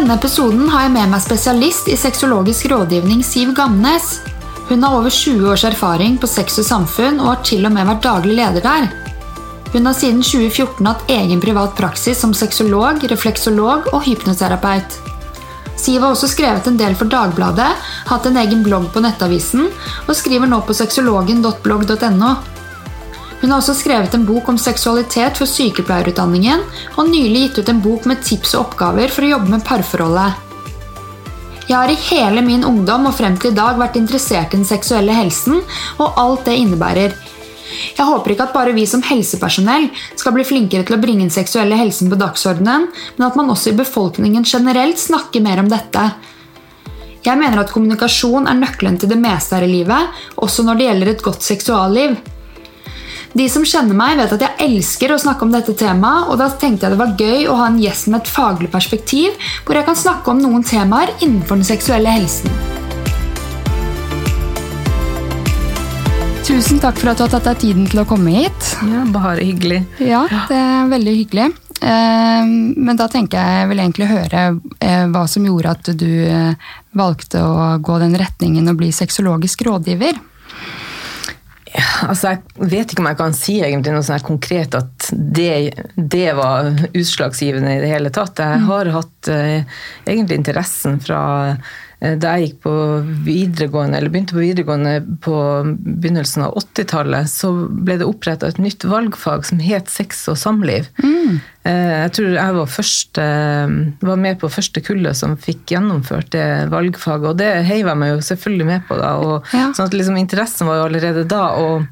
denne episoden har jeg med meg spesialist i sexologisk rådgivning Siv Gamnes. Hun har over 20 års erfaring på Sex og Samfunn og har til og med vært daglig leder der. Hun har siden 2014 hatt egen privat praksis som sexolog, refleksolog og hypnoterapeut. Siv har også skrevet en del for Dagbladet, hatt en egen blogg på Nettavisen og skriver nå på sexologen.blogg.no. Hun har også skrevet en bok om seksualitet for sykepleierutdanningen og nylig gitt ut en bok med tips og oppgaver for å jobbe med parforholdet. Jeg har i hele min ungdom og frem til i dag vært interessert i den seksuelle helsen og alt det innebærer. Jeg håper ikke at bare vi som helsepersonell skal bli flinkere til å bringe den seksuelle helsen på dagsordenen, men at man også i befolkningen generelt snakker mer om dette. Jeg mener at kommunikasjon er nøkkelen til det meste her i livet, også når det gjelder et godt seksualliv. De som kjenner meg, vet at jeg elsker å snakke om dette temaet, og da tenkte jeg det var gøy å ha en gjest med et faglig perspektiv, hvor jeg kan snakke om noen temaer innenfor den seksuelle helsen. Tusen takk for at du har tatt deg tiden til å komme hit. Ja, Bare hyggelig. Ja, det er veldig hyggelig. Eh, men da tenker jeg vil egentlig høre eh, hva som gjorde at du eh, valgte å gå den retningen og bli sexologisk rådgiver. Altså Jeg vet ikke om jeg kan si egentlig noe sånn konkret at det, det, var utslagsgivende i det hele tatt. Jeg mm. har hatt uh, egentlig interessen fra da jeg gikk på videregående, eller begynte på videregående på begynnelsen av 80-tallet, så ble det oppretta et nytt valgfag som het sex og samliv. Mm. Uh, jeg tror jeg var, første, var, med på første kullet som fikk gjennomført det valgfaget, og det heiv jeg meg jo selvfølgelig med på da. Og, ja. sånn at liksom, interessen var jo allerede da. og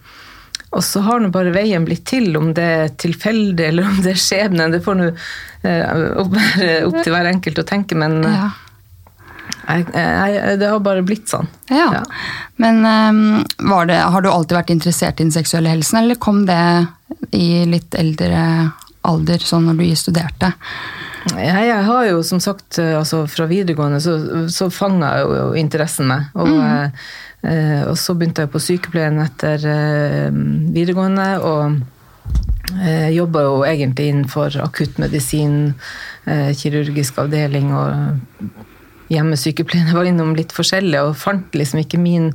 og så har nå bare veien blitt til, om det er tilfeldig eller om det er skjebnen. Det får nå eh, være opp til hver enkelt å tenke, men eh, ja. Jeg, jeg, det har bare blitt sånn. Ja. ja. Men um, det, har du alltid vært interessert i den seksuelle helsen, eller kom det i litt eldre alder, sånn når du studerte? Jeg, jeg har jo som sagt, eh, altså fra videregående så, så fanga jo interessen meg. og mm. Eh, og så begynte jeg på sykepleien etter eh, videregående, og jeg jobba jo egentlig innenfor akuttmedisin, kirurgisk avdeling og hjemmesykepleien. Jeg var innom litt forskjellig og fant liksom ikke min,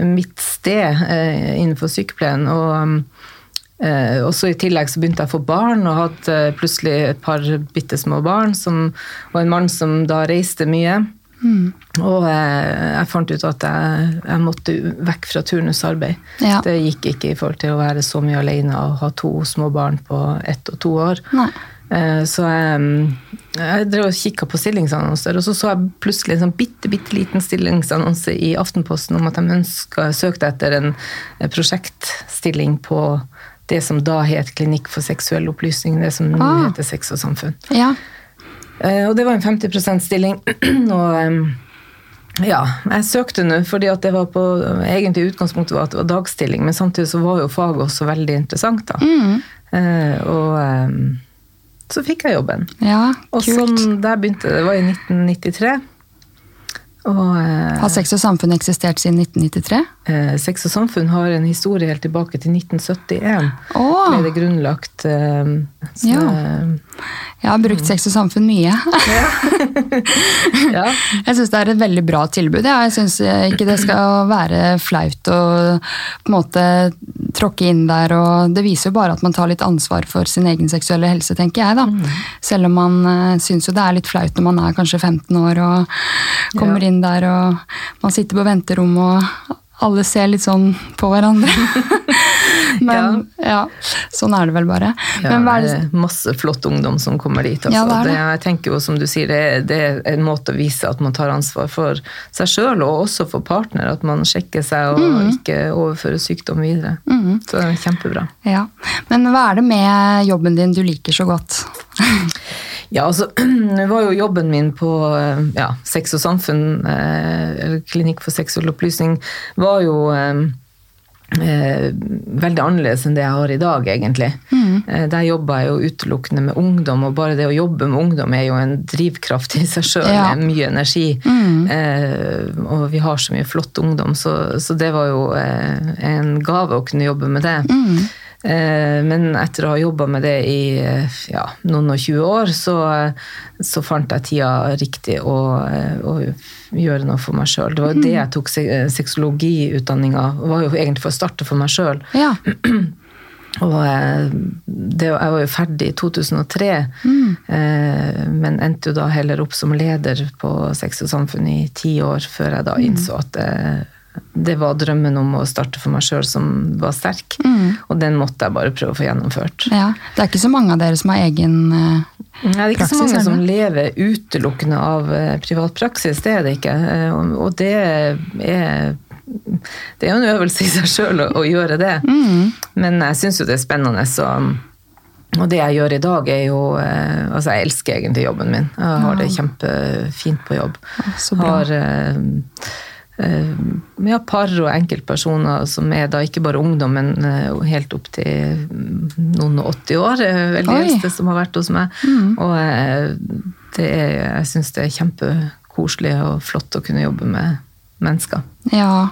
mitt sted innenfor sykepleien. og og så I tillegg så begynte jeg å få barn, og hadde plutselig et par bitte små barn som, og en mann som da reiste mye. Mm. Og jeg, jeg, fant ut at jeg, jeg måtte vekk fra turnusarbeid. Ja. Det gikk ikke i forhold til å være så mye alene og ha to små barn på ett og to år. Nei. Eh, så jeg, jeg drev og kikka på stillingsannonser, og så så jeg plutselig en sånn bitte, bitte liten stillingsannonse i Aftenposten om at de ønska, søkte etter en prosjektstilling på det som da het Klinikk for seksuell opplysning, det som nå ah. heter Sex og samfunn. Ja. Eh, og det var en 50% stilling. og ja, jeg søkte nå fordi at det var på egentlig utgangspunktet var at det var dagstilling, men samtidig så var jo faget også veldig interessant. da. Mm. Eh, og så fikk jeg jobben. Ja, kult. Og sånn der begynte det. Det var i 1993. Og, eh, har Sex og samfunn eksistert siden 1993? Eh, sex og samfunn har en historie helt tilbake til 1971. Oh. Ble det grunnlagt. Eh, så, ja. Jeg har brukt Sex og samfunn mye. ja. Jeg syns det er et veldig bra tilbud. Jeg syns ikke det skal være flaut å på en måte tråkke inn der. og Det viser jo bare at man tar litt ansvar for sin egen seksuelle helse, tenker jeg. da. Mm. Selv om man uh, syns jo det er litt flaut når man er kanskje 15 år og kommer ja. inn der og man sitter på venterom og alle ser litt sånn på hverandre. Men ja. ja. sånn er det vel bare. Ja, Men det er masse flott ungdom som kommer dit. Altså. Ja, det det. jeg tenker jo, som du sier, det, det, er en måte å vise at man tar ansvar for seg sjøl, og også for partner. At man sjekker seg og mm. ikke overfører sykdom videre. Mm. Så det er kjempebra. Ja. Men hva er det med jobben din du liker så godt? Ja, altså, det var jo jobben min på eh, ja, Sex og samfunn, eh, eller Klinikk for seksuell opplysning, var jo eh, eh, veldig annerledes enn det jeg har i dag, egentlig. Mm. Eh, der jobber jeg jo utelukkende med ungdom, og bare det å jobbe med ungdom er jo en drivkraft i seg sjøl, ja. med mye energi. Mm. Eh, og vi har så mye flott ungdom, så, så det var jo en gave å kunne jobbe med det. Mm. Eh, Men etter å ha jobba med det i eh, ja, noen og 20 år, så, så fant jeg tida riktig å, eh, å gjøre noe for meg sjøl. Det var jo det jeg tok se- sexologiutdanninga var jo egentlig for å starte for meg sjøl. Ja. Og eh, det, jeg var jo ferdig i 2003, eh, men endte jo da heller opp som leder på Sex og Samfunn i ti år, før jeg da innså at det, det var drømmen om å starte for meg sjøl som var sterk. Og den måtte jeg bare prøve å få gjennomført. ja. Det er ikke så mange av dere som har egen eh, Nei, det er ikke så mange som lever utelukkende av eh, privat praksis, det er det ikke. Eh, Og og det er det er jo en øvelse i seg sjøl å, å gjøre det. Men jeg syns jo det er spennende. Så, og det jeg gjør i dag, er jo eh, Altså, jeg elsker egentlig jobben min. Jeg har det kjempefint på jobb. så bra. Har eh, ja, par og enkeltpersoner som er da ikke bare ungdom, men eh, helt opp til mm, noen og 80 år. veldig Oi. eldste som har vært hos meg. Og eh, det er, jeg syns det er kjempekoselig og flott å kunne jobbe med mennesker. Ja,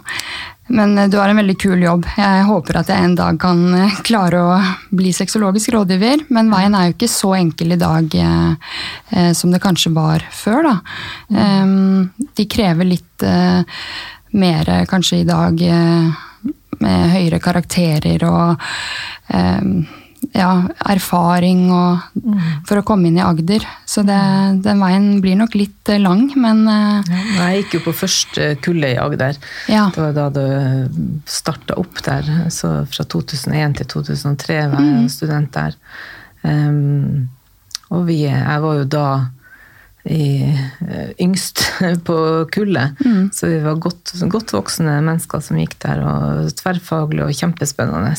men eh, du har en veldig kul jobb. Jeg håper at jeg en dag kan eh, klare å bli sexologisk rådgiver, men veien er jo ikke så enkel i dag eh, eh, som det kanskje var før, da. Em, de krever litt eh, mer kanskje i dag eh, med høyere karakterer og ja, erfaring og, for å komme inn i Agder. Så det, den veien blir nok litt eh, lang, men ja, Jeg gikk jo på første kullet i Agder. ja. Det var da du starta opp der. Så fra 2001 til 2003 var jeg student der. Um, og vi, jeg var jo da i, eh, yngst på kullet, så vi var godt, godt voksne mennesker som gikk der, og tverrfaglig og kjempespennende.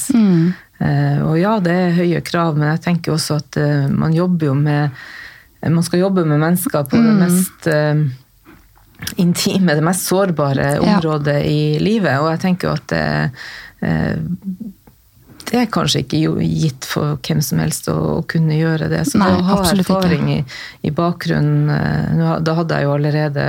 Eh, og ja, det er høye krav, men jeg tenker også at eh, man jobber jo med Man skal jobbe med mennesker på det mest eh, intime, det mest sårbare Ja. området i livet. Og jeg tenker jo at det, eh, det er kanskje ikke gitt for hvem som helst å, å kunne gjøre det. Så Nei, det å ha erfaring i, i bakgrunnen eh, Da hadde jeg jo allerede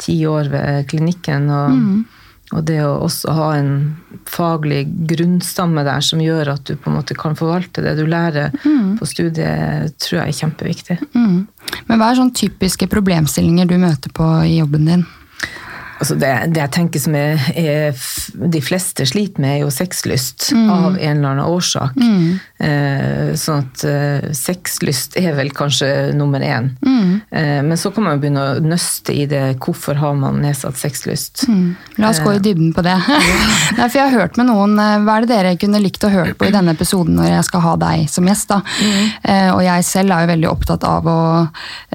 ti år ved klinikken. og Mm. og det å også ha en faglig grunnstamme der som gjør at du på en måte kan forvalte det du lærer på studiet, tror jeg er kjempeviktig. Mm. Men hva er sånne typiske problemstillinger du møter på i jobben din? Altså det, det jeg tenker som er, er de fleste sliter med, er jo sexlyst av en eller annen årsak. Eh, sånn at eh, sexlyst er vel kanskje nummer én. Eh, men så kan man jo begynne å nøste i det. Hvorfor har man nedsatt sexlyst? La oss gå i dybden på det. Nei, for jeg har hørt med noen, eh, Hva er det dere kunne likt å høre på i denne episoden når jeg skal ha deg som gjest? da? Eh, og jeg selv er jo veldig opptatt av å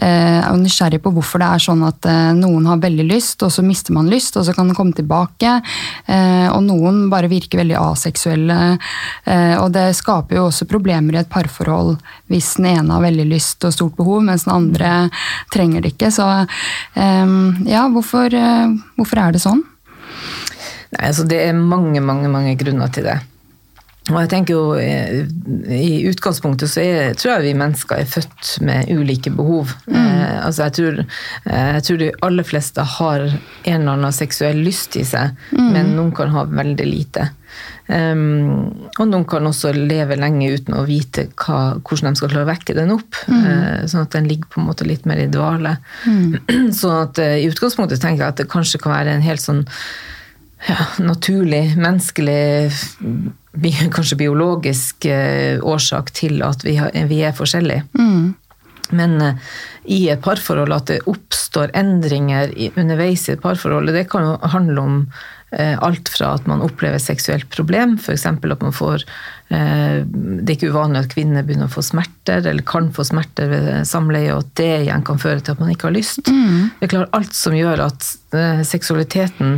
eh, er nysgjerrig på hvorfor det er sånn at eh, noen har veldig lyst, og så mister man lyst, og så kan den komme tilbake. Eh, og noen bare virker veldig aseksuelle. Eh, og det skaper jo også problemer i et parforhold hvis den ene har veldig lyst og stort behov, mens den andre trenger det ikke. Så eh, ja, hvorfor, hvorfor er det sånn? Nei, altså det er mange, mange, mange grunner til det. Og jeg tenker jo, eh, I utgangspunktet så er, tror jeg vi mennesker er født med ulike behov. Eh, altså jeg, tror, eh, jeg tror de aller fleste har en eller annen seksuell lyst i seg, men noen kan ha veldig lite. Um, og noen kan også leve lenge uten å vite hva, hvordan de skal klare å vekke den opp. eh, sånn at den ligger på en måte litt mer i dvale. sånn at eh, i utgangspunktet tenker jeg at det kanskje kan være en helt sånn ja, naturlig, menneskelig, kanskje biologisk eh, årsak til at vi, har, vi er forskjellige. Men eh, i et parforhold at det oppstår endringer underveis i et parforhold, det kan jo handle om eh, alt fra at man opplever seksuelt problem, f.eks. at man får Det er ikke uvanlig at kvinner begynner å få smerter, eller kan få smerter ved samleie, og at det igjen kan føre til at man ikke har lyst. Det er klart alt som gjør at seksualiteten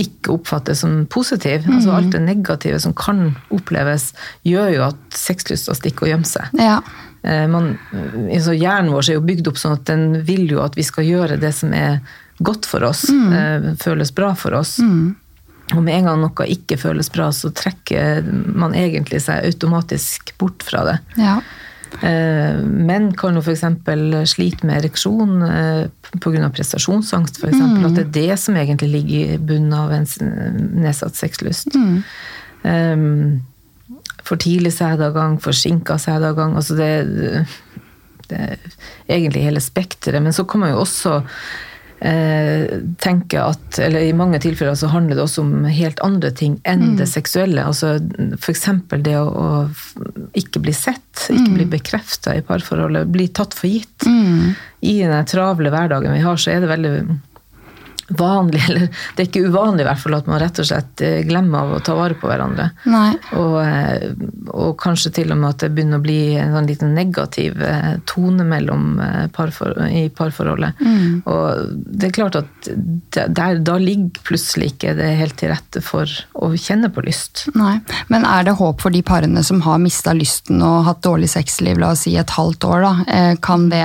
ikke oppfattes som positiv. Altså alt det negative som kan oppleves, gjør jo at sexlysta stikker og gjemmer seg. Ja. Eh, Man, altså hjernen vår er jo bygd opp sånn at den vil jo at vi skal gjøre det som er godt for oss, mm. føles bra for oss. Og med en gang noe ikke føles bra, så trekker man egentlig seg automatisk bort fra det. ja. Eh, Menn kan jo f.eks. slite med ereksjon eh, pga. prestasjonsangst. For eksempel, At det er det som egentlig ligger i bunnen av en nedsatt sexlyst. Eh, for tidlig sædavgang, forsinka sædavgang. Altså det, det er egentlig hele spekteret. Men så kan man jo også eh, tenke at Eller i mange tilfeller så handler det også om helt andre ting enn Mm. det seksuelle. Altså F.eks. det å, å ikke bli sett, ikke Mm. bli bekrefta i parforholdet, bli tatt for gitt. I den travle hverdagen vi har, så er det veldig vanlig, eller det er ikke uvanlig i hvert fall, at man rett og slett eh, glemmer av å ta vare på hverandre. Og, eh, og kanskje til og med at det begynner å bli en sånn liten negativ eh, tone mellom parfor, i parforholdet. Og det er klart at der, da ligger plutselig ikke det helt til rette for å kjenne på lyst. Nei. Men er det håp for de parene som har mista lysten og hatt dårlig sexliv, la oss si et halvt år, da? Kan det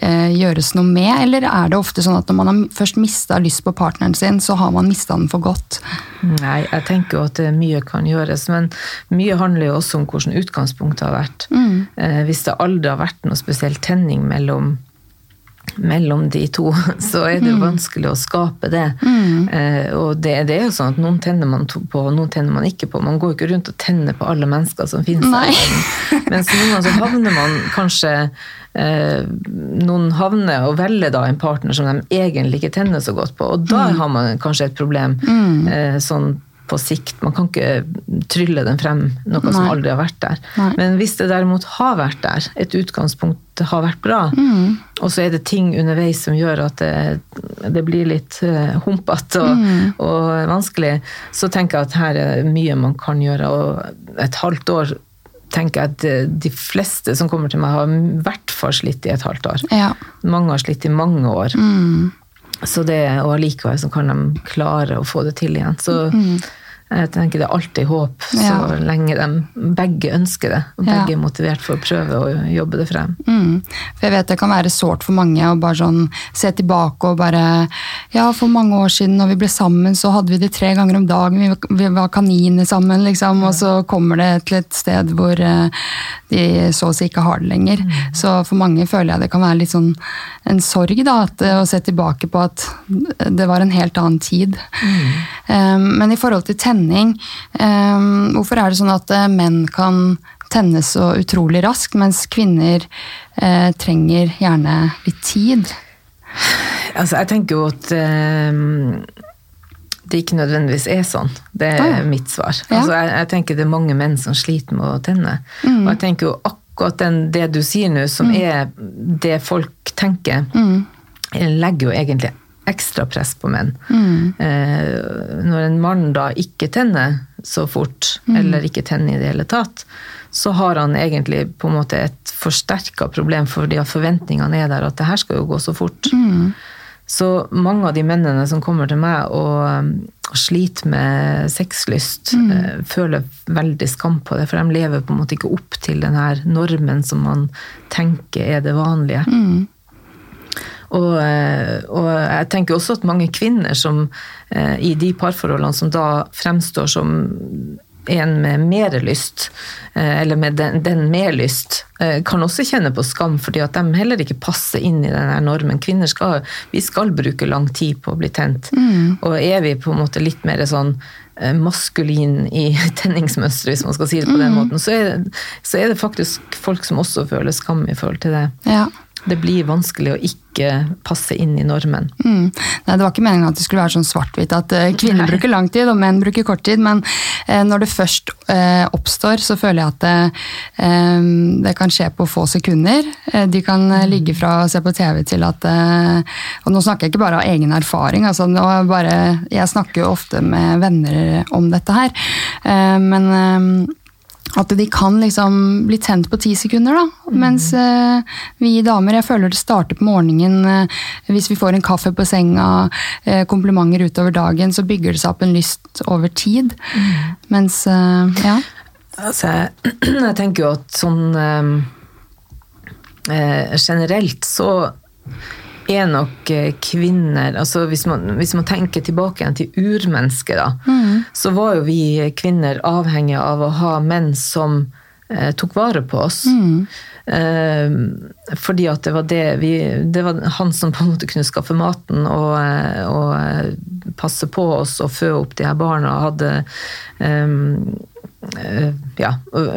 gjøres noe med, eller er det ofte sånn at når man har først mista lyst på partneren sin, så har man mista den for godt? Nei, jeg tenker jo at mye kan gjøres, men mye handler jo også om hvordan utgangspunktet har vært. Eh, hvis det aldri har vært noe spesiell tenning mellom mellom de to, så er det jo vanskelig å skape det. Eh, og det, det er jo sånn at noen tenner man på, og noen tenner man ikke på. Man går jo ikke rundt og tenner på alle mennesker som finnes Nei. her. Mens noen ganger så havner man kanskje eh, Noen havner og velger da en partner som de egentlig ikke tenner så godt på, og da har man kanskje et problem. Eh, sånn på sikt. Man kan ikke trylle den frem, noe som aldri har vært der. Nei. Men hvis det derimot har vært der, et utgangspunkt har vært bra, og så er det ting underveis som gjør at det, det blir litt uh, humpete og, og vanskelig, så tenker jeg at her er det mye man kan gjøre. Og et halvt år tenker jeg at eh, de fleste som kommer til meg, har i hvert fall slitt i et halvt år. Ja. Mange har slitt i mange år. Så det, og allikevel så kan de klare å få det til igjen. Så jeg tenker det er alltid håp, så Ja. lenge de begge ønsker det. Og Ja. begge er motivert for å prøve å jobbe det frem. Mm. For jeg vet det kan være sårt for mange å bare sånn se tilbake og bare Ja, for mange år siden når vi ble sammen, så hadde vi det tre ganger om dagen. Vi var, vi var kaniner sammen, liksom. Og så kommer det til et sted hvor eh, de så å si ikke har det lenger. Så for mange føler jeg det kan være litt sånn en sorg, da. At, eh, å se tilbake på at det var en helt annen tid. Um, men i forhold til tenning, um, hvorfor er det sånn at eh, menn kan tenne så utrolig raskt, mens kvinner eh, trenger gjerne litt tid? Altså, jeg tenker jo at eh, det ikke nødvendigvis er sånn. Det er Ah, ja. mitt svar. Altså, jeg, jeg tenker det er mange menn som sliter med å tenne. Mm. Og jeg tenker jo akkurat den, det du sier nå, som er det folk tenker, Mm. legger jo egentlig ekstra press på menn. Mm. Eh, når en mann da ikke tenner så fort, Mm. eller ikke tenner i det hele tatt, så har han egentlig på en måte et forsterka problem, fordi at forventningene er der at det her skal jo gå så fort. Mm. Så mange av de mennene som kommer til meg og og sliter med sexlyst, eh, føler veldig skam på det, for de lever på en måte ikke opp til den her normen som man tenker er det vanlige. Og, eh, og jeg tenker også at mange kvinner som eh, i de parforholdene som da fremstår som en med mer lyst, eh, eller med den, den med lyst, kan også kjenne på skam, fordi at de heller ikke passer inn i denne normen. Kvinner skal, vi skal bruke lang tid på å bli tent. Og er vi på en måte litt mer sånn maskulin i tenningsmønsteret, hvis man skal si det på den måten, så er, så er det faktisk folk som også føler skam i forhold til det. Ja. Det blir vanskelig å ikke passe inn i normen. Mm. Nei, Det var ikke meningen at det skulle være sånn svart-hvitt, at eh, kvinner Nei. bruker lang tid og menn bruker kort tid. Men eh, når det først eh, oppstår, så føler jeg at det, eh, det kan skje på få sekunder. Eh, de kan eh, ligge fra å se på TV til at Og nå snakker jeg ikke bare av egen erfaring, altså nå bare, jeg snakker jo ofte med venner om dette her. Men at de kan liksom bli tent på ti sekunder, da. Mens eh, vi damer, jeg føler det starter på morgenen. eh, hvis vi får en kaffe på senga, eh, komplimenter utover dagen, så bygger det seg opp en lyst over tid. Mens, eh, ja. Altså, jeg, tenker jo at sånn eh, Generelt så er nok eh, kvinner altså hvis man, hvis man tenker tilbake igjen til urmennesket, da, så var jo vi kvinner avhengige av å ha menn som eh, tok vare på oss. Eh, fordi at det var det vi Det var han som på en måte kunne skaffe maten og, eh, og eh, passe på oss og fø opp de her barna. og Hadde eh, ja,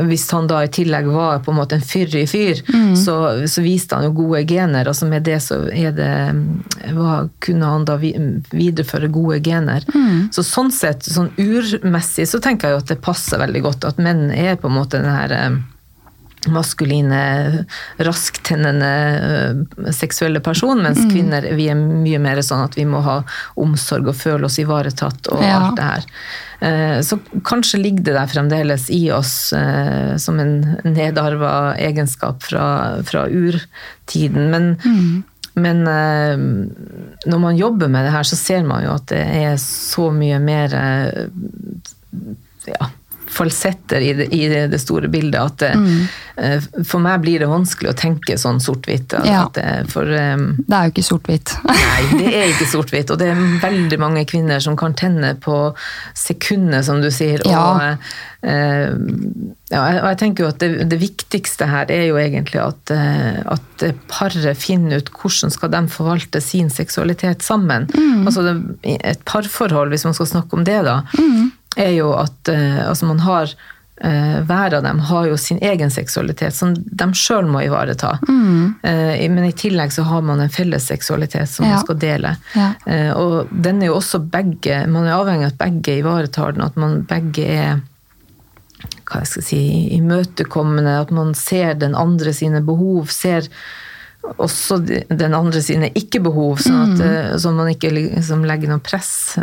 Hvis han da i tillegg var på en måte en fyrig fyr, så, så viste han jo gode gener. altså Med det så er det, hva, kunne han da videreføre gode gener. Så sånn sett, sånn urmessig, så tenker jeg jo at det passer veldig godt at menn er på en måte den her eh, maskuline, rasktennende øh, seksuelle person, mens kvinner vi er mye mer sånn at vi må ha omsorg og føle oss ivaretatt og Ja. alt det her. Eh, Så kanskje ligger det der fremdeles i oss eh, som en nedarva egenskap fra, fra urtiden. Men, men eh, når man jobber med det her, så ser man jo at det er så mye mer ja, falsetter i det, i det, store bildet at det, eh, for meg blir det vanskelig å tenke sånn sort-hvitt. Ja. at det- For Det er jo ikke sort-hvitt. Nei, det er ikke sort-hvitt. Og det er veldig mange kvinner som kan tenne på sekundet, som du sier. Og, Ja. eh, ja, og jeg tenker jo at det, det viktigste her er jo egentlig at, uh, at paret finner ut hvordan skal de forvalte sin seksualitet sammen. Altså det, et parforhold, hvis man skal snakke om det, da, er jo at eh, altså man har eh, hver av dem har jo sin egen seksualitet som de sjøl må ivareta. Eh, men i tillegg så har man en felles seksualitet som Ja. man skal dele. Ja. Og den er jo også begge Man er avhengig av at begge ivaretar den, at man begge er hva jeg skal si, imøtekommende, at man ser den andre sine behov, ser også den andre sine ikke-behov, sånn at mm. så man ikke liksom legger noe press.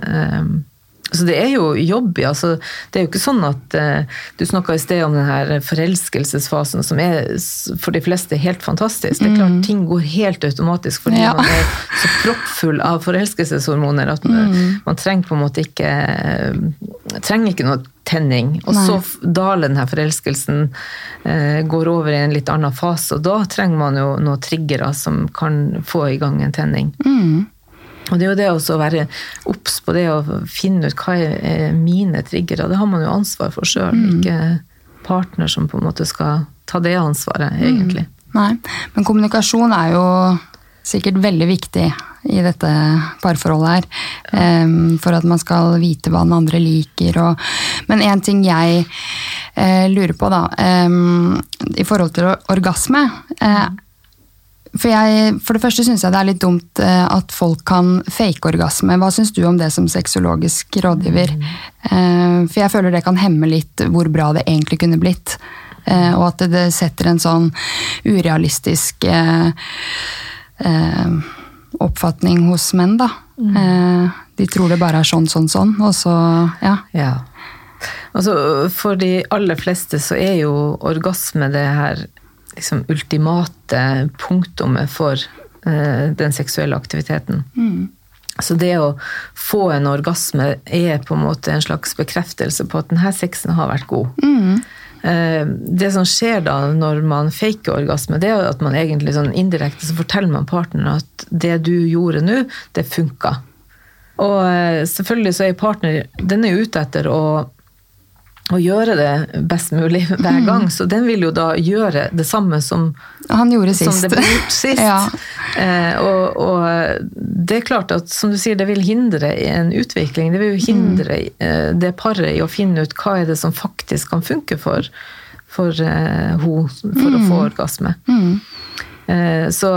Eh, Så det er jo jobb ja. Så Det er jo ikke sånn at eh, Du snakka i sted om den her forelskelsesfasen, som er for de fleste helt fantastisk. Det er klart ting går helt automatisk fordi Ja. man er så proppfull av forelskelseshormoner at man, man trenger på en måte ikke trenger ikke noe tenning. Og Nei. så daler denne forelskelsen, eh, går over i en litt annen fase, og da trenger man jo noen triggere som kan få i gang en tenning. Og det er jo det også å være obs på det å finne ut hva er mine triggere. Det har man jo ansvar for sjøl, ikke partner som på en måte skal ta det ansvaret, egentlig. Nei, men kommunikasjon er jo sikkert veldig viktig i dette parforholdet her. Um, for at man skal vite hva den andre liker. Og, men en ting jeg uh, lurer på, da, Um, i forhold til orgasme eh, for, jeg, for det første syns jeg det er litt dumt eh, at folk kan fake orgasme. Hva syns du om det som sexologisk rådgiver? Eh, for jeg føler det kan hemme litt hvor bra det egentlig kunne blitt. Eh, og at det, setter en sånn urealistisk oppfatning hos menn, da. Eh, de tror det bare er sånn, sånn, sånn, og så ja. Ja. Altså, for de aller fleste så er jo orgasme det her liksom ultimate punktumet for eh, den seksuelle aktiviteten. Så det å få en orgasme er på en måte en slags bekreftelse på at denne sexen har vært god. Mm. Det som skjer da når man faker orgasme, det er at man egentlig sånn indirekte så forteller man partneren at det du gjorde nå, det funka. Og eh, selvfølgelig så er partner den er ute etter å, å gjøre det best mulig hver gang, så den vil jo da gjøre det samme som, Han gjorde som det ble gjort sist. ja. Eh, og, og det er klart at som du sier, det vil hindre en utvikling. Det vil jo hindre eh, det paret i å finne ut hva er det som faktisk kan funke for, for eh, hun for å få orgasme. Eh, så,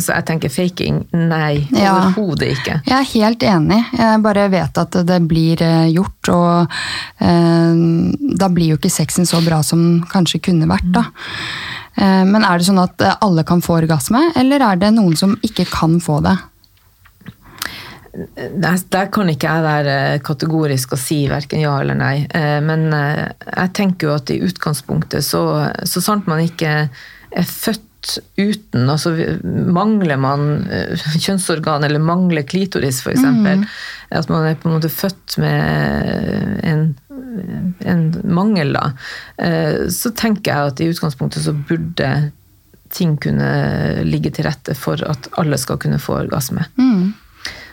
så jeg tenker faking, nei, Ja. overhodet ikke. Jeg er helt enig. Jeg bare vet at det blir eh, gjort, og eh, da blir jo ikke sexen så bra som kanskje kunne vært, da. Eh, men er det sånn at eh, alle kan få orgasme, eller er det noen som ikke kan få det? Der, der kan ikke jeg være kategorisk og si verken ja eller nei. Eh, Men eh, jeg tenker jo at i utgangspunktet, så, så sant man ikke er født uten, altså mangler man eh, kjønnsorgan eller mangler klitoris f.eks., eksempel at man er på en måte født med en, en mangel, da, eh, så tenker jeg at i utgangspunktet så burde ting kunne ligge til rette for at alle skal kunne få orgasme. Mm.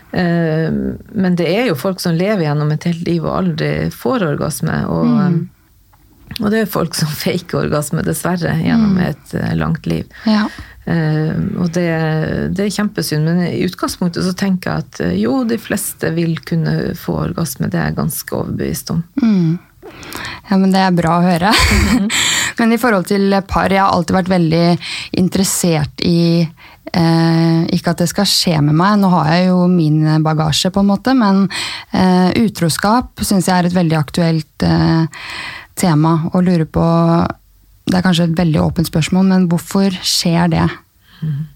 Men det er jo folk som lever gjennom et helt liv og aldri får orgasme. Og, og det er folk som faker orgasme, dessverre, gjennom et eh, langt liv. Ja. Uh, Og det, det er kjempesynd, men i utgangspunktet så tenker jeg at eh, jo, de fleste vil kunne få orgasme. Det er jeg ganske overbevist om. Ja, men Det er bra å høre. men i forhold til par, jeg har alltid vært veldig interessert i eh, Ikke at det skal skje med meg, nå har jeg jo min bagasje, på en måte, men eh, utroskap syns jeg er et veldig aktuelt eh, tema. Og lurer på Det er kanskje et veldig åpent spørsmål, men hvorfor skjer det? Mm.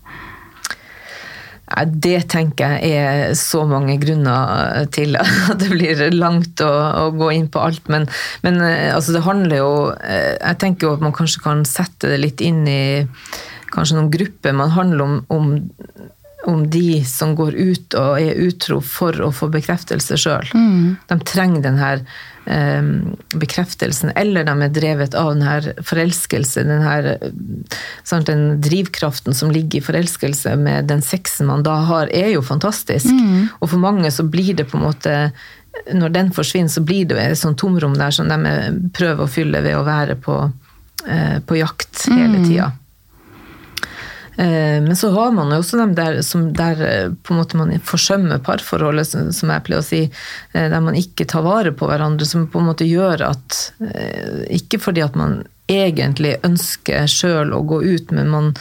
Det tenker jeg er så mange grunner til at det blir langt å, å gå inn på alt. Men, men eh, altså det handler jo eh, Jeg tenker jo at man kanskje kan sette det litt inn i kanskje noen grupper. Man handler om, om om de som går ut og er utro for å få bekreftelse sjøl. Mm. De trenger den her bekreftelsen, eller de er drevet av den her forelskelse, den her sant, den drivkraften som ligger i forelskelse med den sexen man da har, er jo fantastisk. Mm. Og for mange så blir det på en måte Når den forsvinner, så blir det et sånt tomrom der som de prøver å fylle ved å være på, eh, på jakt hele mm. tida. Eh, men så har man jo også dem der, som der eh, på en måte man forsømmer parforholdet, som jeg pleier å si. Eh, der man ikke tar vare på hverandre. Som på en måte gjør at Ikke fordi at man egentlig ønsker sjøl å gå ut, men man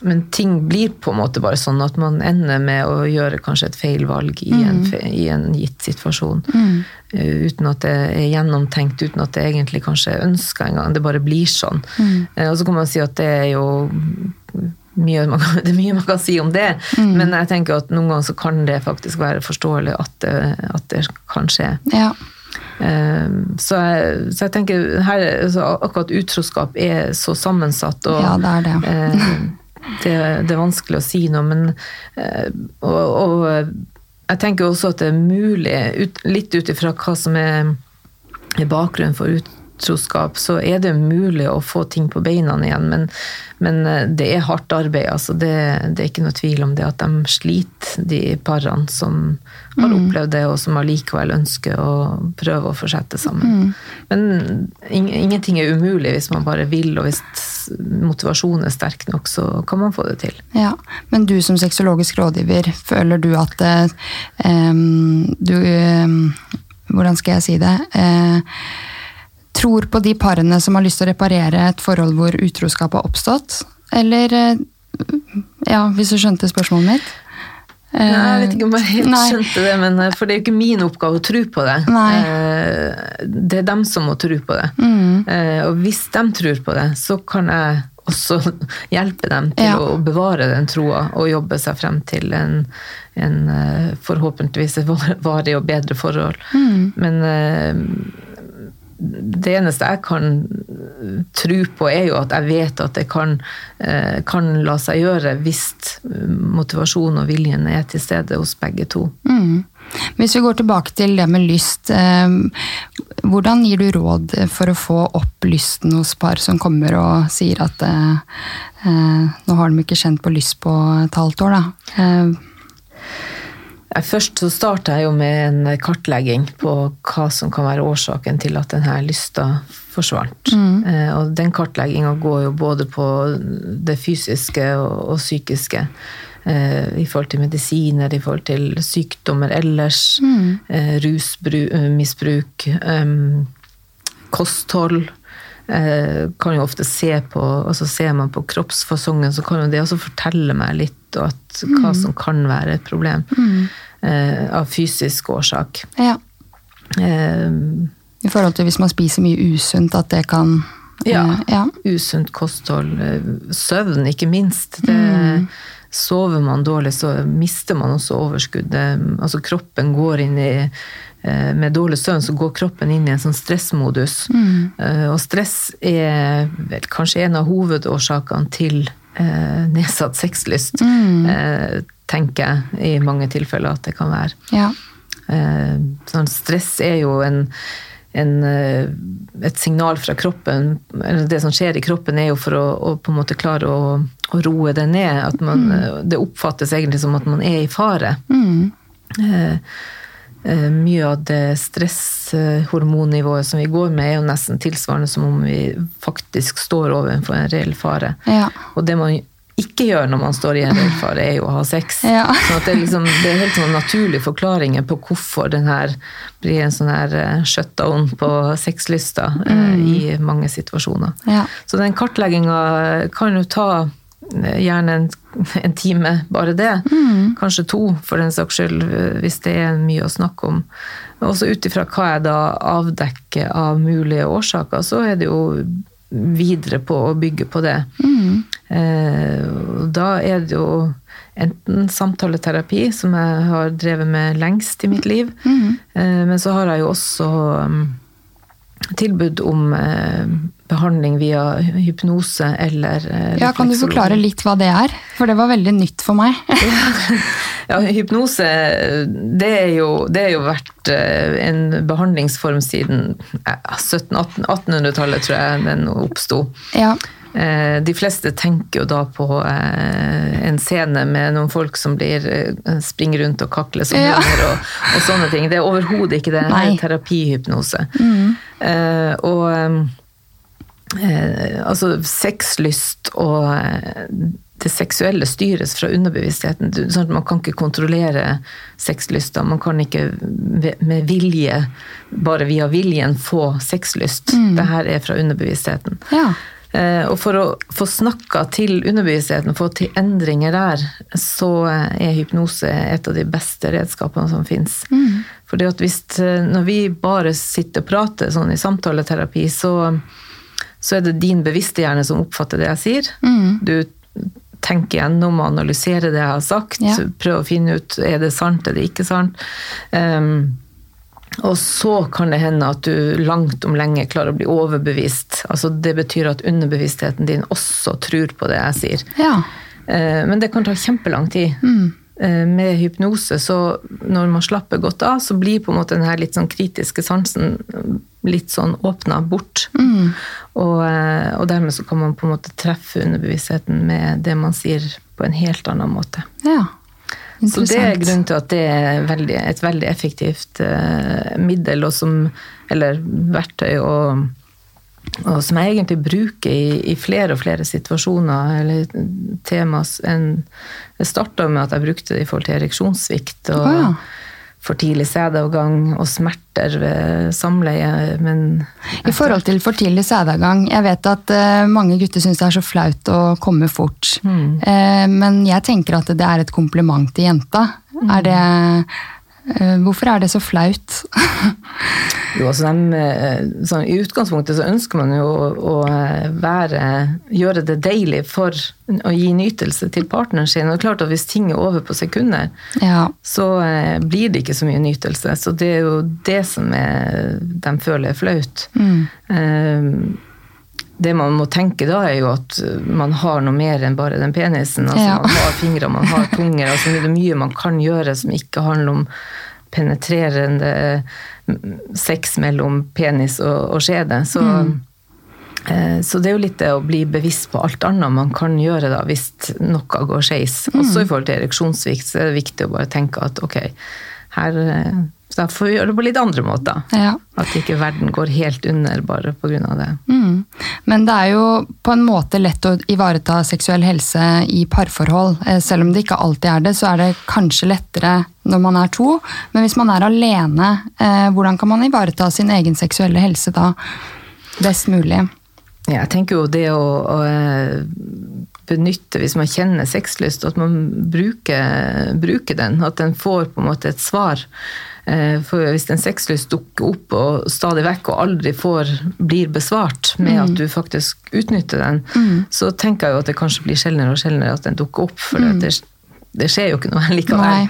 men ting blir på en måte bare sånn at man ender med å gjøre kanskje et feil valg i, en, mm. i en, gitt situasjon. Mm. Uh, uten at det er gjennomtenkt, uten at det egentlig kanskje er ønska engang. Det bare blir sånn. Mm. Uh, og så kan man si at det er jo mye man, det er mye man kan si om det, mm. men jeg tenker at noen ganger så kan det faktisk være forståelig at det, at det kan skje. Ja. Uh, så, jeg, så, jeg, tenker her, altså, akkurat utroskap er så sammensatt. Og, ja, det er det. Det, det, er vanskelig å si noe, men eh, og, og, jeg tenker også at det er mulig, ut, litt ut ifra hva som er, bakgrunnen for ut, utroskap, så er det mulig å få ting på beina igjen. Men, men eh, det er hardt arbeid. Altså det, det, er ikke noe tvil om det at de sliter, de parene som har mm. opplevd det, og som allikevel ønsker å prøve å fortsette sammen. Mm. Men ingenting er umulig hvis man bare vil, og hvis motivasjonen er sterk nok, så kan man få det til. Ja, Men du som sexologisk rådgiver, føler du at eh, du eh, Hvordan skal jeg si det? Uh, tror på de parene som har lyst til å reparere et forhold hvor utroskap har oppstått? Eller eh, Ja, hvis du skjønte spørsmålet mitt? Nei, jeg vet ikke om jeg helt Nei. skjønte det, men, eh, for det er jo ikke min oppgave å tro på det. Nei. Eh, det er dem som må tro på det. Mm. Og hvis de tror på det, så kan jeg også hjelpe dem til ja. å bevare den troa og jobbe seg frem til en, en forhåpentligvis varig og bedre forhold. Mm. Men det eneste jeg kan tro på, er jo at jeg vet at det kan, eh, kan la seg gjøre hvis motivasjonen og viljen er til stede hos begge to. Mm. Hvis vi går tilbake til det med lyst, eh, hvordan gir du råd for å få opp lysten hos par som kommer og sier at eh, nå har de ikke kjent på lyst på et halvt år, da? Først så starta jeg jo med en kartlegging på hva som kan være årsaken til at denne lysta forsvant. Mm. Eh, og den kartlegginga går jo både på det fysiske og, psykiske. Eh, I forhold til medisiner, i forhold til sykdommer ellers. Mm. Eh, rusmisbruk. kosthold. Kan jo ofte se på og så Ser man på kroppsfasongen, så kan jo det også fortelle meg litt at, hva mm. som kan være et problem. Mm. Eh, av fysisk årsak. Ja. Eh, I forhold til hvis man spiser mye usunt, at det kan Ja. Eh, ja. Usunt kosthold. Eh, søvn, ikke minst. Det, mm. Sover man dårlig, så mister man også overskuddet. Altså kroppen går inn i eh, med dårlig søvn så går kroppen inn i en sånn stressmodus. Mm. Og stress er vel kanskje en av hovedårsakene til eh, nedsatt sexlyst. Mm. Eh, tenker jeg i mange tilfeller at det kan være. Ja. Eh, sånn stress er jo en, en, eh, et signal fra kroppen, eller det som skjer i kroppen, er jo for å, å på en måte klare å, å roe det ned. Man, mm. Eh, det oppfattes egentlig som at man er i fare. Mm. Eh, Eh, mye av det stresshormonnivået som vi går med, er jo nesten tilsvarende som om vi faktisk står overfor en reell fare. Ja. Og det man ikke gjør når man står i en reell fare, er jo å ha sex. Ja. Så det, er liksom, det er helt sånn naturlige forklaringer på hvorfor den her blir en sånn her eh, shutdown på sexlysta eh, i mange situasjoner. Ja. Så den kartlegginga kan jo ta eh, gjerne en, en time, bare det. Kanskje to, for den saks skyld, hvis det er mye å snakke om. Også ut ifra hva jeg da avdekker av mulige årsaker, så er det jo videre på å bygge på det. Eh, da er det jo enten samtaleterapi, som jeg har drevet med lengst i mitt liv, eh, men så har jeg jo også mm, tilbud om eh, behandling via hypnose eller refleksolog. ja, Kan du forklare litt hva det er? For det var veldig nytt for meg. Ja, hypnose, det er jo, det er jo vært eh, en behandlingsform siden eh, 1700-1800-tallet, tror jeg den oppsto. ja. Eh, De fleste tenker jo da på eh, en scene med noen folk som blir, eh, springer rundt og kakler som Ja. hunder og, og sånne ting. Det er overhodet ikke det. Det er terapihypnose. Mm. og eh, altså sexlyst og eh, det seksuelle styres fra underbevisstheten. Sånn man kan ikke kontrollere sexlysta. Man kan ikke med vilje, bare via viljen, få sexlyst. Det her er fra underbevisstheten. ja. Eh, Og for å få snakka til underbevisstheten, få til endringer der, så er hypnose et av de beste redskapene som fins. Mm. at hvis, eh, når vi bare sitter og prater sånn i samtaleterapi, så, så er det din bevisste hjerne som oppfatter det jeg sier. Du tenker gjennom og analyserer det jeg har sagt, Ja. prøver å finne ut er det sant, er det ikke sant. Um, og så kan det hende at du langt om lenge klarer å bli overbevist. Altså Det betyr at underbevisstheten din også tror på det jeg sier. ja. Uh, Men det kan ta kjempelang tid. Eh, Med hypnose, så når man slapper godt av, så blir på en måte den her litt sånn kritiske sansen litt sånn åpna bort. Og, eh, og dermed så kan man på en måte treffe underbevisstheten med det man sier på en helt annen måte. ja. Så det er grunnen til at det er veldig, et veldig effektivt eh, middel, og som, eller verktøy, og, og som jeg egentlig bruker i, i flere og flere situasjoner, eller temas. enn- Det starta med at jeg brukte det i forhold til ereksjonssvikt og ja. for tidlig sædavgang og smerter ved samleie, men I forhold til for tidlig sædavgang, jeg vet at uh, mange gutter syns det er så flaut å komme fort. Eh, men jeg tenker at det er et kompliment til jenta. Er det Hvorfor er det så flaut? Jo, altså de, eh, sånn, I utgangspunktet så ønsker man jo å, å eh, være, gjøre det deilig for å gi nytelse til partneren sin. Og det er klart at Hvis ting er over på sekunder, ja. så eh, blir det ikke så mye nytelse. Så det er jo det som er, de føler er flaut. Eh, Det man må tenke da, er jo at man har noe mer enn bare den penisen. Altså, Ja. Man har fingre, man har tunger. Altså, det er mye man kan gjøre som ikke handler om penetrerende mm, sex mellom penis og, og skjede. Så, eh, så det er jo litt det å bli bevisst på alt annet man kan gjøre da, hvis noe går skeis. Også i forhold til ereksjonssvikt så er det viktig å bare tenke at ok, her eh, så da får vi gjøre det på litt andre måter. Ja. At ikke verden går helt under bare pga. det. Mm. Men det er jo på en måte lett å ivareta seksuell helse i parforhold. Eh, Selv om det ikke alltid er det, så er det kanskje lettere når man er to. Men hvis man er alene, eh, hvordan kan man ivareta sin egen seksuelle helse da best mulig? Ja, jeg tenker jo det å, å eh, benytte, hvis man kjenner sexlyst, at man bruker, bruker den. At den får på en måte et svar. Eh, For hvis en sexlyst dukker opp og stadig vekk og aldri får, blir besvart med at du faktisk utnytter den, så tenker jeg jo at det kanskje blir sjeldnere og sjeldnere at den dukker opp. For det, det skjer jo ikke noe likevel. Nei.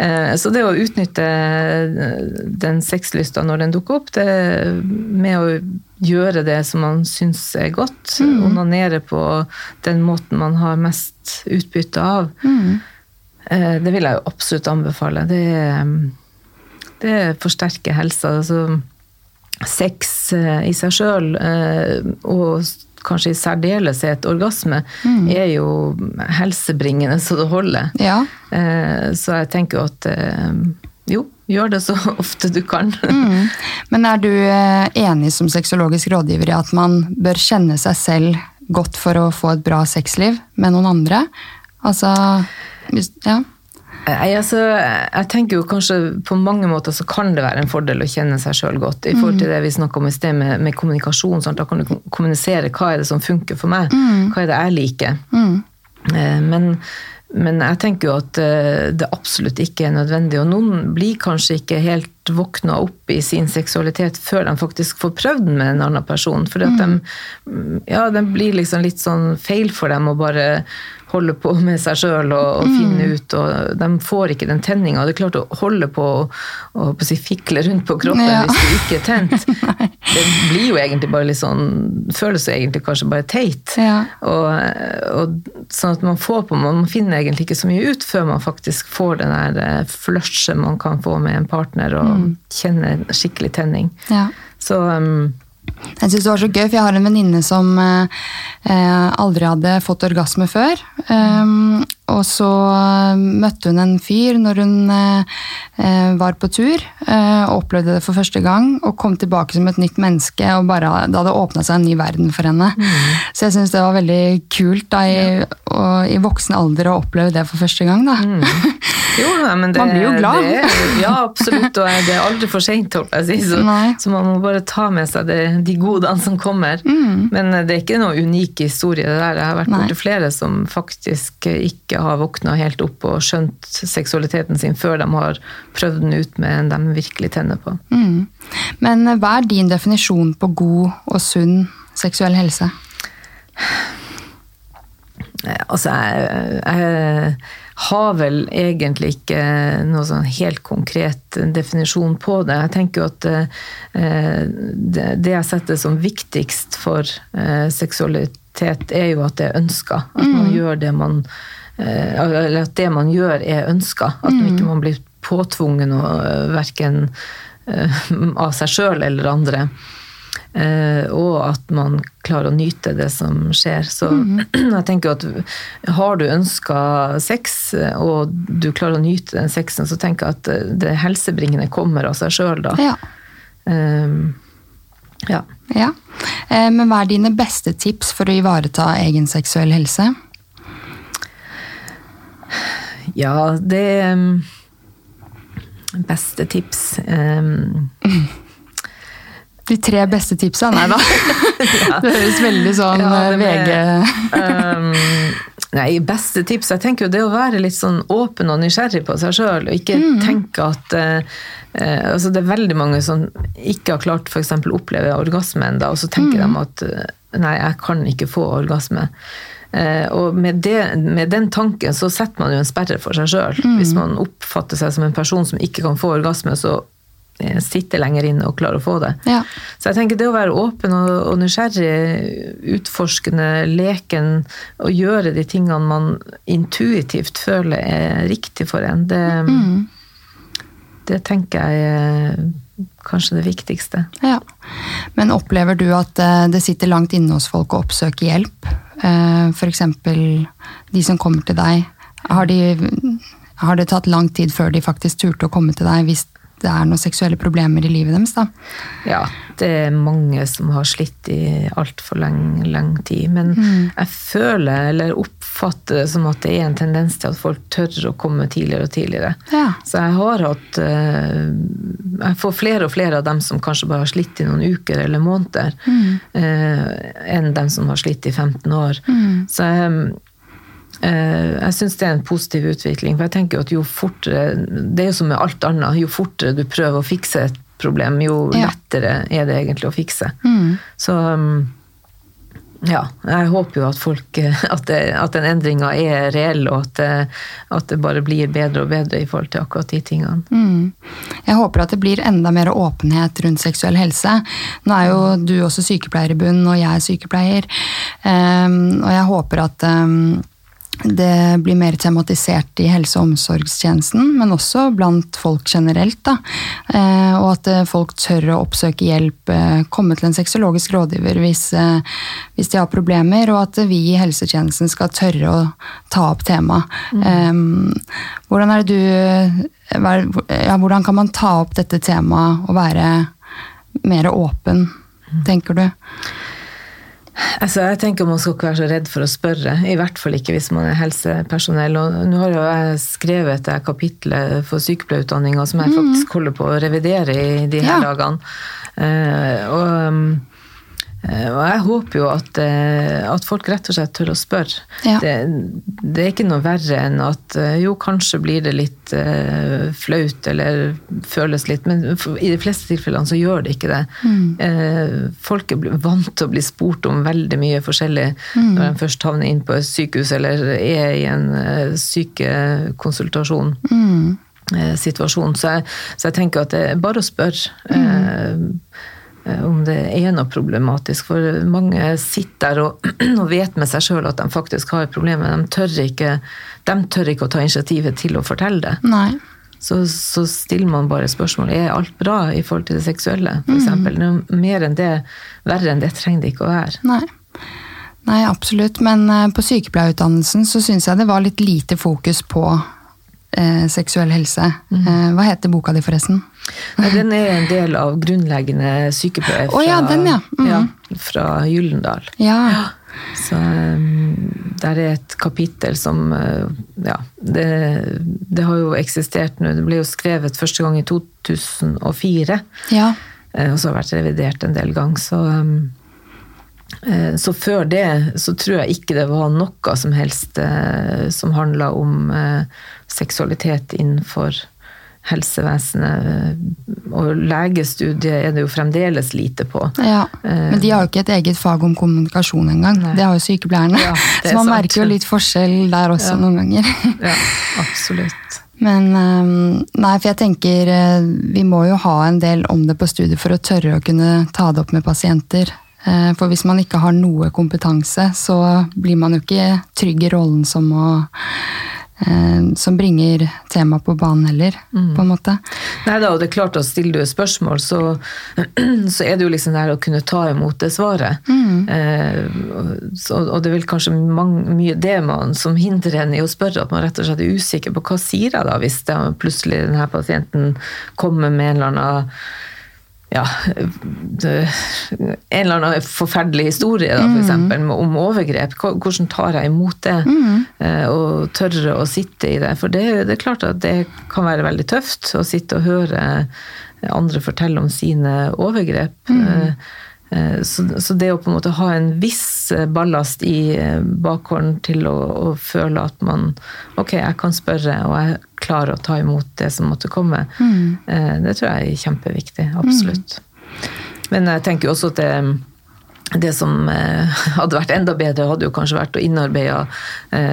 Eh, Så det å utnytte den sexlysta når den dukker opp, det med å gjøre det som man syns er godt, onanere på den måten man har mest utbytte av, eh, det vil jeg jo absolutt anbefale. Det, det forsterker helsa. Altså, sex eh, i seg sjøl, og kanskje i særdeleshet orgasme, er jo helsebringende så det holder. Ja. Eh, Så jeg tenker at eh, jo, gjør det så ofte du kan. Mm. Men er du eh, enig som sexologisk rådgiver i at man bør kjenne seg selv godt for å få et bra sexliv med noen andre? Altså Ja. Nei, altså, jeg tenker jo kanskje På mange måter så kan det være en fordel å kjenne seg sjøl godt. I forhold til det vi snakka om i sted med, med kommunikasjon. Sånn, da kan du kommunisere hva er det som funker for meg. Hva er det jeg liker. Mm. Men, men jeg tenker jo at eh, det absolutt ikke er nødvendig. Og noen blir kanskje ikke helt våkna opp i sin seksualitet før de faktisk får prøvd den med en annen person. For at de, ja, de blir liksom litt sånn feil for dem å bare holde på med seg sjøl og, og finne ut, og de får ikke den tenninga. Det er klart å holde på og, og å si, fikle rundt på kroppen Ja. hvis du ikke er tent, det blir jo egentlig bare litt sånn Føles jo egentlig kanskje bare teit. Ja. Og, og sånn at man får på Man finner egentlig ikke så mye ut før man faktisk får den der eh, flushet man kan få med en partner, og kjenner skikkelig tenning. ja. Så um, Jeg synes det var så gøy, for jeg har en venninne som eh, eh, aldri hadde fått orgasme før. Um, og så møtte hun en fyr når hun eh, eh, var på tur, eh, opplevde det for første gang, og kom tilbake som et nytt menneske, og bare, det hadde åpna seg en ny verden for henne. Så jeg syns det var veldig kult da, i, og, i voksen alder å oppleve det for første gang. Da. Jo, nei, men det, Man blir jo glad. Det, ja, absolutt. Og det er aldri for seint, si. Så, så man må bare ta med seg det, de godene som kommer. Men det er ikke noe unik historie, det der. Jeg har vært Mm. Borti flere som faktisk ikke har våkna helt opp og skjønt seksualiteten sin før de har prøvd den ut med en de virkelig tenner på. Mm. Men hva er din definisjon på god og sunn seksuell helse? Eh, Altså, jeg, jeg har vel egentlig ikke noe sånn helt konkret definisjon på det. Jeg tenker jo at eh, det, jeg setter som viktigst for eh, seksualitet, er jo at det er ønska. At man gjør det man Eller at det man gjør, er ønska. At man ikke man blir påtvungen noe, verken eh, av seg sjøl eller andre. Eh, og at man klarer å nyte det som skjer. Så jeg tenker at har du ønska sex, eh, og du klarer å nyte den sexen, så tenker jeg at eh, det helsebringende kommer av seg sjøl da. Ja. Um, ja. ja. Eh, Men hva er dine beste tips for å ivareta egen seksuell helse? Ja, det eh, Beste tips um, De tre beste tipsa? Nei da. Det høres veldig sånn Ja, eh, VG um, Nei, beste tips Jeg tenker jo det å være litt sånn åpen og nysgjerrig på seg sjøl, og ikke tenke at eh, altså Det er veldig mange som ikke har klart f.eks. å oppleve orgasme ennå, og så tenker de at nei, jeg kan ikke få orgasme. Eh, og med, det, med den tanken så setter man jo en sperre for seg sjøl. Hvis man oppfatter seg som en person som ikke kan få orgasme, så eh, sitter lenger inne og klarer å få det. Ja. Så jeg tenker det å være åpen og, og nysgjerrig, utforskende, leken og gjøre de tingene man intuitivt føler er riktig for en, det, det tenker jeg er kanskje det viktigste. Ja. Men opplever du at eh, det sitter langt inne hos folk å oppsøke hjelp? Eh, eksempel de som kommer til deg. Har, de, har det tatt lang tid før de faktisk turte å komme til deg hvis det er noen seksuelle problemer i livet deres? da? Ja, det er mange som har slitt i altfor lang, lang tid. Men jeg føler, eller oppfatter det som at det er en tendens til at folk tør å komme tidligere og tidligere. Ja. Så jeg har hatt eh, Jeg får flere og flere av dem som kanskje bare har slitt i noen uker eller måneder, mm. enn dem som har slitt i 15 år. Så jeg, eh, jeg syns det er en positiv utvikling. For jeg tenker at jo fortere Det er jo som med alt annet. Jo fortere du prøver å fikse et problem, jo Ja. lettere er det egentlig å fikse. Så um, ja, jeg håper jo at folk at, det, at den endringa er reell, og at det, at det bare blir bedre og bedre i forhold til akkurat de tingene. Mm. Jeg håper at det blir enda mer åpenhet rundt seksuell helse. Nå er jo du også sykepleier i bunn, og jeg er sykepleier. Um, og jeg håper at ehm, det blir mer tematisert i helse- og omsorgstjenesten, men også blant folk generelt. Da. Eh, og at eh, folk tør å oppsøke hjelp, eh, komme til en sexologisk rådgiver hvis, hvis de har problemer, og at vi i helsetjenesten skal tørre å ta opp temaet. Mm. hvordan ja, Hvordan kan man ta opp dette temaet og være mer åpen, tenker du? Altså, jeg tenker Man skal ikke være så redd for å spørre, i hvert fall ikke hvis man er helsepersonell. Og nå har jo jeg skrevet det kapitlet for sykepleierutdanninga som jeg faktisk holder på å revidere i de her Ja. dagene. Uh, og, um, og jeg håper jo at, eh, at folk rett og slett tør å spørre. Ja. Det, det er ikke noe verre enn at eh, jo, kanskje blir det litt uh, flaut eller føles litt, men i de fleste tilfellene så gjør det ikke det. Eh, folk er vant til å bli spurt om veldig mye forskjellig når de først havner inn på et sykehus eller er i en uh, sykekonsultasjon. Mm. Situasjon. Så jeg, så jeg tenker at det er bare å spørre Mm. eh, om det er noe problematisk. For mange sitter der og, og vet med seg sjøl at de faktisk har et problem, men de tør, ikke, de tør ikke å ta initiativet til å fortelle det. Nei. Så, så stiller man bare spørsmål er alt bra i forhold til det seksuelle. For eksempel. Noe Mer enn det, verre enn det trenger det ikke å være. Nei. Nei, absolutt. Men eh, på sykepleierutdannelsen så syns jeg det var litt lite fokus på eh, seksuell helse. Mm. Eh, hva heter boka di, forresten? Nei, den er en del av grunnleggende sykepleier oh, ja, den, ja. Mm. ja, fra Gyllendal. Ja. Så um, der er et kapittel som uh, Ja, det, det har jo eksistert nå. Det ble jo skrevet første gang i 2004. Ja. eh, Og så har det vært revidert en del ganger. Så, um, eh, så før det så tror jeg ikke det var noe som helst eh, som handla om seksualitet innenfor helsevesenet. Og legestudiet er det jo fremdeles lite på. ja. Eh, Men de har jo ikke et eget fag om kommunikasjon engang. Det har jo sykepleierne. Ja, så man sant. merker jo litt forskjell der også Ja. noen ganger. Ja, absolutt. Men eh, nei, for jeg tenker eh, vi må jo ha en del om det på studiet for å tørre å kunne ta det opp med pasienter. Eh, For hvis man ikke har noe kompetanse, så blir man jo ikke trygg i rollen som å eh, som bringer temaet på banen heller, Mm. på en måte. Nei da, og det er klart at stiller du et spørsmål, så, så er det jo liksom der å kunne ta imot det svaret. Eh, og- så, og det er vel kanskje mange, mye det man som hindrer en i å spørre, at man rett og slett er usikker på hva sier jeg da, hvis det, plutselig denne pasienten kommer med en eller annen ja, en eller annen forferdelig historie da, for eksempel, om overgrep. Hvordan tar jeg imot det? Mm. Og tørre å sitte i det. For det, det er klart at det kan være veldig tøft å sitte og høre andre fortelle om sine overgrep. Eh, eh, Så, så det å på en måte ha en viss ballast i eh, bakhånden til å, å føle at man Ok, jeg kan spørre, og jeg klarer å ta imot det som måtte komme, mm. det tror jeg er kjempeviktig. Absolutt. Men jeg tenker jo også at det, det som eh, hadde vært enda bedre, hadde jo kanskje vært å innarbeide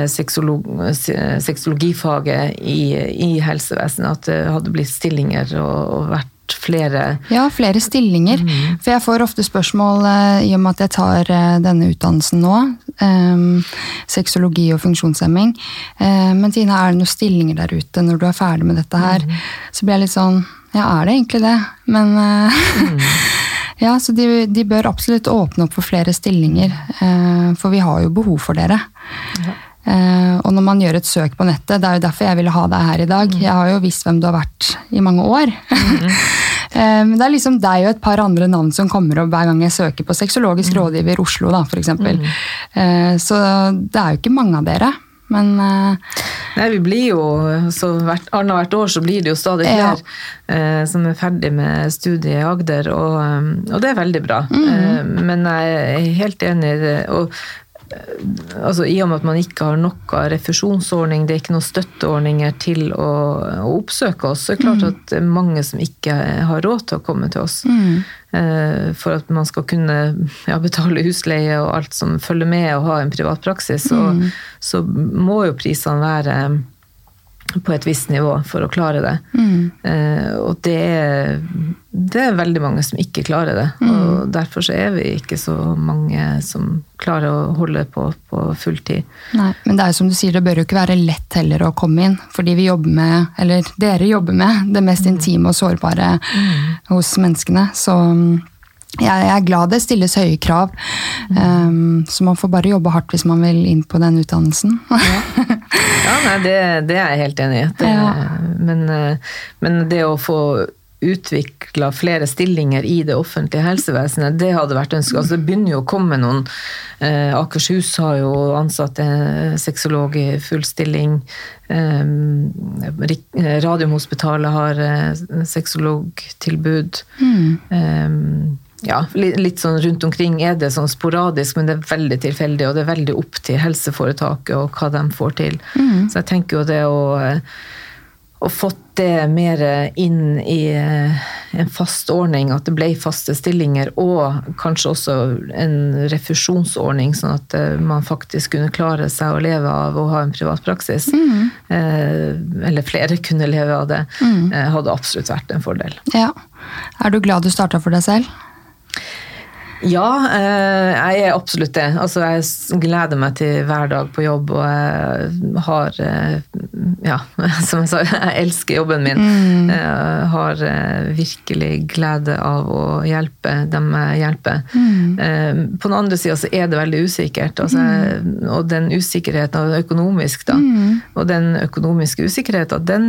seksologifaget sexolog, sexologifaget i, i helsevesenet. At det hadde blitt stillinger og, og vært flere Ja, flere stillinger. Mm. For jeg får ofte spørsmål eh, i og med at jeg tar eh, denne utdannelsen nå. Um, Sexologi og funksjonshemming. Eh, men Tina, er det noen stillinger der ute når du er ferdig med dette her? Mm. Så blir jeg litt sånn Ja, er det egentlig det? Men uh, Mm. Ja, så de, de bør absolutt åpne opp for flere stillinger. for vi har jo behov for dere. Eh, og når man gjør et søk på nettet, det er jo derfor jeg ville ha deg her i dag. Jeg har jo visst hvem du har vært i mange år. Eh, Men det er liksom deg og et par andre navn som kommer opp hver gang jeg søker på sexologisk rådgiver Oslo, da, for eksempel. Eh, Så det er jo ikke mange av dere. Men eh, Nei, vi blir jo, så hvert, Annethvert år så blir det jo stadig Ja. flere eh, som er ferdig med studiet i Agder, og, eh, og det er veldig bra. Eh, men jeg er helt enig i det. Og, eh, altså, I og med at man ikke har noe refusjonsordning, det er ikke noen støtteordninger til å, å oppsøke oss, så er det klart at det er mange som ikke har råd til å komme til oss. Eh, For at man skal kunne ja, betale husleie og alt som følger med å ha en privat praksis, så, så må jo prisene være på et visst nivå for å klare det. Eh, og det er, det er veldig mange som ikke klarer det. Og derfor så er vi ikke så mange som klarer å holde på på fulltid. Nei, men det er jo som du sier, det bør jo ikke være lett heller å komme inn. Fordi vi jobber med, eller dere jobber med, det mest intime og sårbare hos menneskene. Så mm, jeg, jeg er glad det stilles høye krav. Um, så man får bare jobbe hardt hvis man vil inn på den utdannelsen. Ja, nei, det, det er jeg helt enig i. Det, Ja. men, eh, men det å få utvikla flere stillinger i det offentlige helsevesenet. Det hadde vært ønsket. Altså, det begynner jo å komme noen. Eh, Akershus har jo ansatt en sexolog i full stilling. Eh, Radiumhospitalet har eh, sexologtilbud. Mm. Ja, litt sånn rundt omkring er det sånn sporadisk, men det er veldig tilfeldig, og det er veldig opp til helseforetaket og hva de får til. Mm. Så jeg tenker jo det å å fått det mer inn i eh, en fast ordning, at det ble faste stillinger, og kanskje også en refusjonsordning, sånn at eh, man faktisk kunne klare seg å leve av å ha en privat praksis. Mm. Eller flere kunne leve av det. Mm. Hadde absolutt vært en fordel. Ja. Er du glad du starta for deg selv? Ja, eh, jeg er absolutt det. Altså, jeg gleder meg til hver dag på jobb, og jeg har eh, Ja, som jeg sa, jeg elsker jobben min. Mm. Jeg har eh, virkelig glede av å hjelpe dem jeg hjelper. Mm. På den andre sida så er det veldig usikkert. Altså, mm. Og den usikkerheten, økonomisk, da. Mm. Og den økonomiske usikkerheten, den,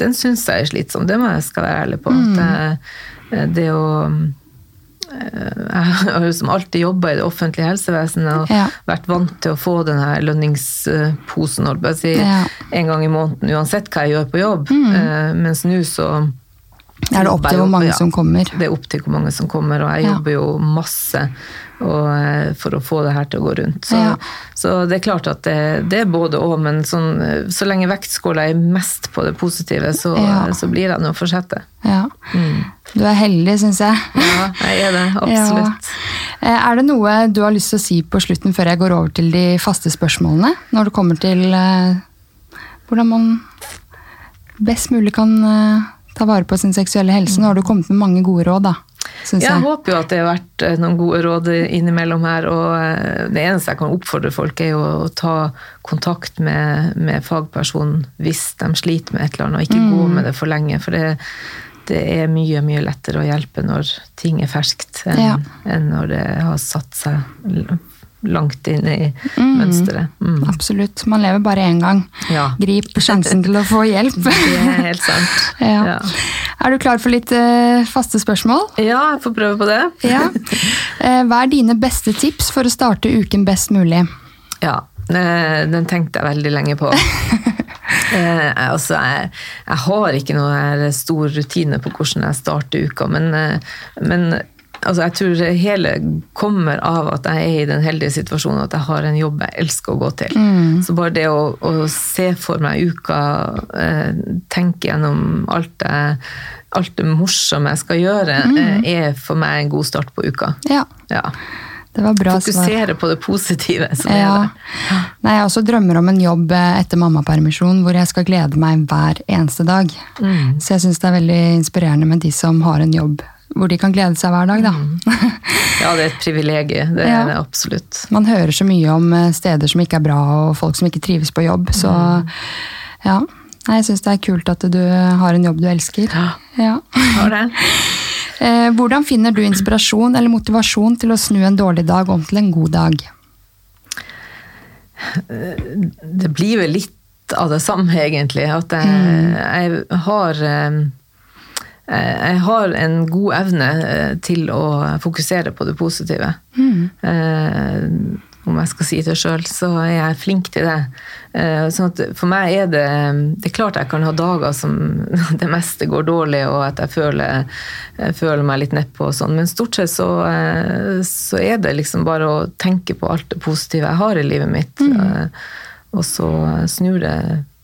den syns jeg er slitsom. Det må jeg skal være ærlig på. At det, det å jeg har jo som alltid jobba i det offentlige helsevesenet og ja. vært vant til å få denne lønningsposen si, ja. en gang i måneden uansett hva jeg gjør på jobb. Mm. Eh, mens nå så er det opp til hvor mange som kommer? Det er opp til hvor mange som kommer, og jeg jobber jo masse og, eh, for å få det her til å gå rundt. Så, ja. så det er klart at det, det er både og, men sånn, så lenge vektskåla er mest på det positive, så, ja. så blir det noe å fortsette. Ja. Mm. Du er heldig, syns jeg. Ja, jeg er det. Absolutt. Ja. er det noe du har lyst til å si på slutten før jeg går over til de faste spørsmålene? Når det kommer til hvordan man best mulig kan ta vare på sin seksuelle helse. Nå har du kommet med mange gode råd, da. Jeg. jeg. håper jo at det har vært noen gode råd innimellom her. Og det eneste jeg kan oppfordre folk, er jo å ta kontakt med, med fagpersonen hvis de sliter med et eller annet, og ikke mm. gå med det for lenge. For det, det er mye, mye lettere å hjelpe når ting er ferskt, enn, ja. enn når det har satt seg langt inn i mm. mønsteret. Mm. Absolutt. Man lever bare én gang. Ja. Grip sjansen til å få hjelp. det er helt sant. ja. Ja. Er du klar for litt uh, faste spørsmål? Ja, jeg får prøve på det. uh, hva er dine beste tips for å starte uken best mulig? Ja, uh, den tenkte jeg veldig lenge på. Eh, altså, jeg, jeg, har ikke noe stor rutine på hvordan jeg starter uka, men, eh, men altså, jeg tror det hele kommer av at jeg er i den heldige situasjonen at jeg har en jobb jeg elsker å gå til. Mm. Så bare det å, å, se for meg uka, eh, tenke gjennom alt det, alt det morsomme jeg skal gjøre, mm. Eh, er for meg en god start på uka. Ja. ja. Det var bra Fokusere svar. på det positive som ja. er der. Nei, jeg også drømmer om en jobb eh, etter mammapermisjon hvor jeg skal glede meg hver eneste dag. Mm. Så jeg syns det er veldig inspirerende med de som har en jobb hvor de kan glede seg hver dag, da. Mm. Ja, det er et privilegium. Det er det absolutt. Man hører så mye om eh, steder som ikke er bra, og folk som ikke trives på jobb, så mm. ja. Jeg syns det er kult at du har en jobb du elsker. Ja, ja. har det. Eh, hvordan finner du inspirasjon eller motivasjon til å snu en dårlig dag om til en god dag? Det blir vel litt av det samme, egentlig. At jeg, mm. jeg har eh, jeg har en god evne eh, til å fokusere på det positive. Mm om jeg skal si det sjøl, så er jeg flink til det. Eh, sånn for meg er det Det er klart jeg kan ha dager som det meste går dårlig, og at jeg føler, jeg føler meg litt nedpå og sånn, men stort sett så, eh, så, er det liksom bare å tenke på alt det positive jeg har i livet mitt, mm. Eh, og så snur det,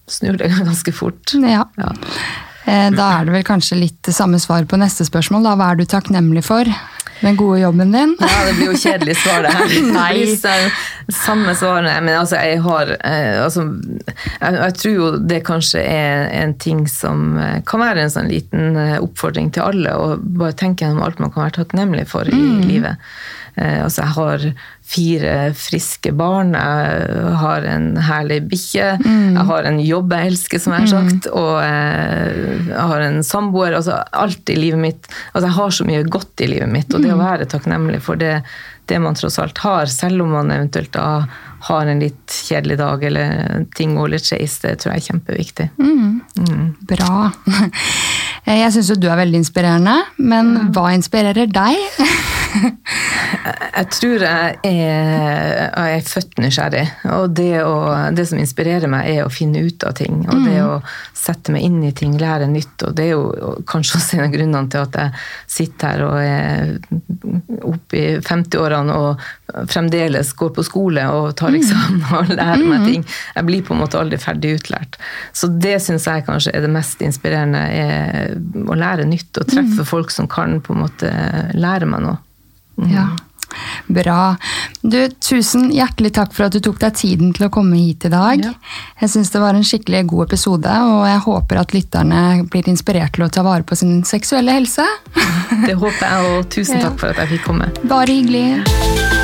snur det ganske fort. Ja. ja. Da er det vel kanskje litt samme svar på neste spørsmål. Da. Hva er du takknemlig for? Den gode jobben din? Ja, det blir jo kjedelig svar, det her. Nei. Samme svarene. Men altså, jeg har eh, altså, jeg, jeg, tror jo det kanskje er en ting som eh, kan være en sånn liten eh, oppfordring til alle, Å bare tenke gjennom alt man kan være takknemlig for i mm. livet. Altså, jeg har fire friske barn, jeg har en herlig bikkje, mm. jeg har en jobb jeg elsker, som jeg har mm. sagt, og jeg har en samboer. Altså alt i livet mitt. Altså, jeg har så mye godt i livet mitt, og det å mm. være takknemlig for det, det man tross alt har, selv om man eventuelt da har en litt kjedelig dag eller ting går litt skeis, det tror jeg er kjempeviktig. Mm. Mm. Bra. Eh, Jeg syns jo du er veldig inspirerende, men hva inspirerer deg? Jeg tror jeg er, jeg er født nysgjerrig. Og det, å, det som inspirerer meg, er å finne ut av ting. Og det å sette meg inn i ting, lære nytt. Og det er jo kanskje også en av grunnene til at jeg sitter her og er oppe i 50-årene og fremdeles går på skole og tar eksamen og lærer meg ting. Jeg blir på en måte aldri ferdig utlært. Så det syns jeg kanskje er det mest inspirerende, er å lære nytt og treffe folk som kan på en måte lære meg noe. Ja, Bra. Du, Tusen hjertelig takk for at du tok deg tiden til å komme hit i dag. Ja. Jeg syns det var en skikkelig god episode, og jeg håper at lytterne blir inspirert til å ta vare på sin seksuelle helse. Det håper jeg, og tusen takk for at jeg fikk komme. Bare hyggelig.